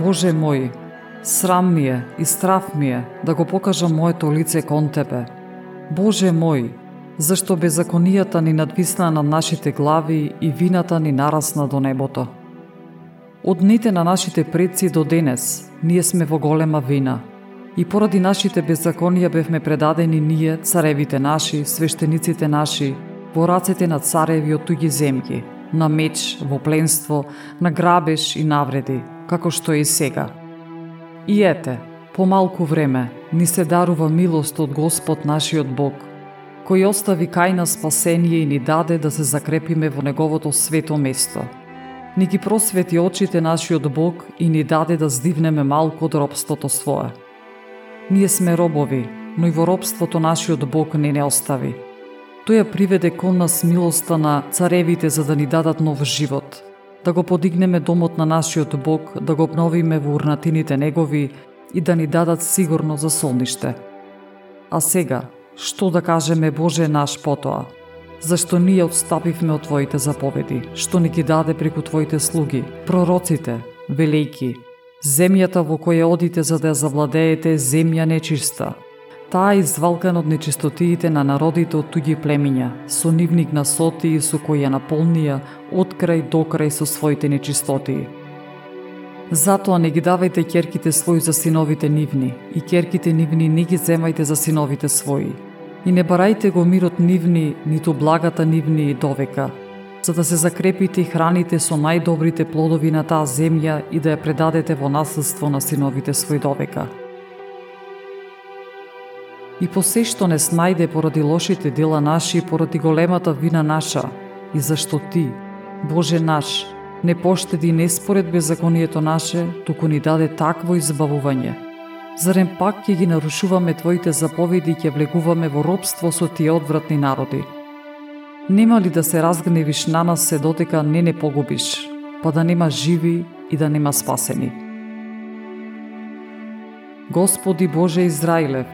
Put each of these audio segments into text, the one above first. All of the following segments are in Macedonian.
Боже мој, срам ми е и страф ми е да го покажам моето лице кон Тебе. Боже мој, зашто беззаконијата ни надвисна над нашите глави и вината ни нарасна до небото. Од дните на нашите предци до денес, ние сме во голема вина. И поради нашите беззаконија бевме предадени ние, царевите наши, свештениците наши, во рацете на цареви од туѓи земји, на меч, во пленство, на грабеж и навреди, како што е и сега. И ете, по малку време ни се дарува милост од Господ нашиот Бог, кој остави кај на спасение и ни даде да се закрепиме во Неговото свето место. Ни ги просвети очите нашиот Бог и ни даде да здивнеме малку од робството свое. Ние сме робови, но и во робството нашиот Бог не не остави. Тој ја приведе кон нас милоста на царевите за да ни дадат нов живот – да го подигнеме домот на нашиот Бог, да го обновиме во урнатините негови и да ни дадат сигурно за солниште. А сега, што да кажеме Боже наш потоа? Зашто ние отстапивме од Твоите заповеди, што ни ги даде преку Твоите слуги, пророците, велики, земјата во која одите за да ја завладеете земја нечиста, Таа извалкан од нечистотиите на народите од туѓи племиња, со нивник на соти и со кои ја наполнија од крај до крај со своите нечистотии. Затоа не ги давајте керките свои за синовите нивни, и керките нивни не ги земајте за синовите своји. И не барајте го мирот нивни, ниту благата нивни и довека, за да се закрепите и храните со најдобрите плодови на таа земја и да ја предадете во наследство на синовите своји довека и по се што не снајде поради лошите дела наши и поради големата вина наша, и зашто Ти, Боже наш, не поштеди не според беззаконието наше, туку ни даде такво избавување. Зарем пак ќе ги нарушуваме Твоите заповеди и ќе влегуваме во робство со тие одвратни народи? Нема ли да се разгневиш на нас се дотека не не погубиш, па да нема живи и да нема спасени? Господи Боже Израилев,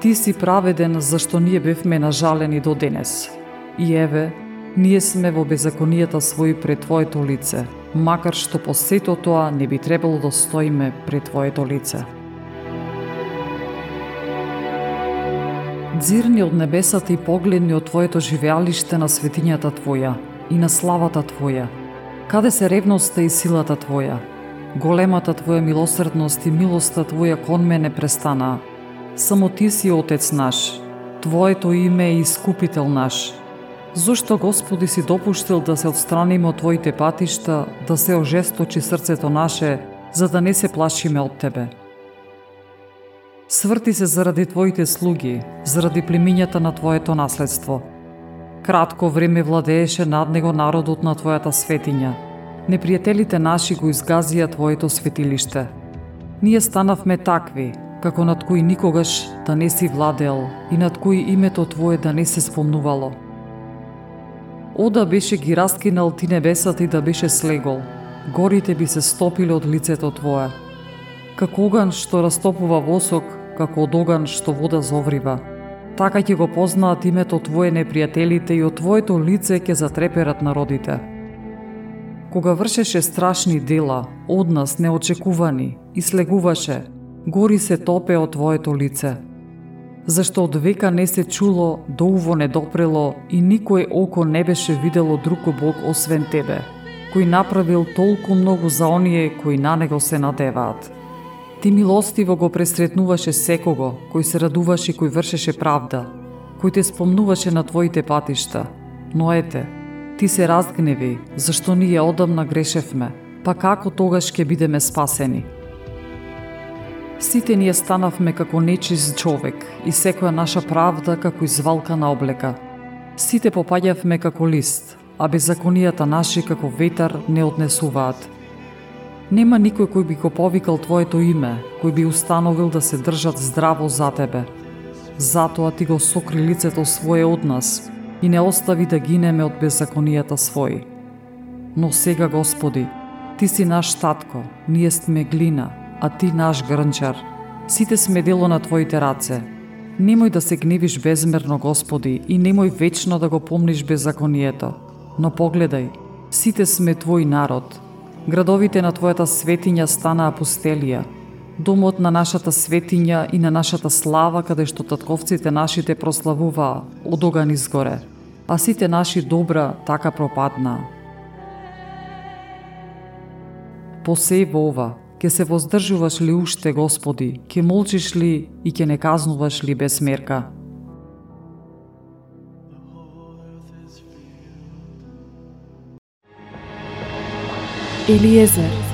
Ти си праведен зашто ние бевме нажалени до денес. И еве, ние сме во беззаконијата своји пред Твоето лице, макар што по сето тоа не би требало да стоиме пред Твоето лице. Дзирни од небесата и погледни од Твоето живеалиште на светињата Твоја и на славата Твоја. Каде се ревноста и силата Твоја? Големата Твоја милосрдност и милоста Твоја кон мене престанаа Само Ти си Отец наш, Твоето име е Искупител наш. Зошто Господи си допуштил да се отстраниме од Твоите патишта, да се ожесточи срцето наше, за да не се плашиме од Тебе? Сврти се заради Твоите слуги, заради племињата на Твоето наследство. Кратко време владееше над него народот на Твојата светиња. Непријателите наши го изгазија Твоето светилиште. Ние станавме такви, како над кој никогаш да не си владеал и над кој името Твое да не се спомнувало. Ода беше ги раскинал ти небесата и да беше слегол, горите би се стопиле од лицето Твое. Како оган што растопува восок, како од оган што вода зоврива. Така ќе го познаат името Твое непријателите и од Твоето лице ќе затреперат народите. Кога вршеше страшни дела, од нас неочекувани, и слегуваше, гори се топе од Твоето лице. Зашто од века не се чуло, до уво не допрело и никој око не беше видело друго Бог освен Тебе, кој направил толку многу за оние кои на Него се надеваат. Ти милостиво го пресретнуваше секого, кој се радуваше и кој вршеше правда, кој те спомнуваше на Твоите патишта. Но ете, Ти се разгневи, зашто ние одамна грешевме, па како тогаш ќе бидеме спасени? Сите ние станавме како нечист човек и секоја наша правда како извалка на облека. Сите попаѓавме како лист, а беззаконијата наши како ветар не однесуваат. Нема никој кој би го повикал Твоето име, кој би установил да се држат здраво за Тебе. Затоа Ти го сокри лицето Свое од нас и не остави да гинеме од беззаконијата Своји. Но сега, Господи, Ти си наш татко, ние сме глина, а Ти наш грнчар. Сите сме дело на Твоите раце. Немој да се гневиш безмерно, Господи, и немој вечно да го помниш беззаконието. Но погледај, сите сме Твој народ. Градовите на Твојата светиња стана пустелија. Домот на нашата светиња и на нашата слава, каде што татковците нашите прославуваа, одоган изгоре, а сите наши добра така пропаднаа. По во ова, Ке се воздржуваш ли уште, Господи? Ке молчиш ли и ке не казнуваш ли без мерка? Елиезер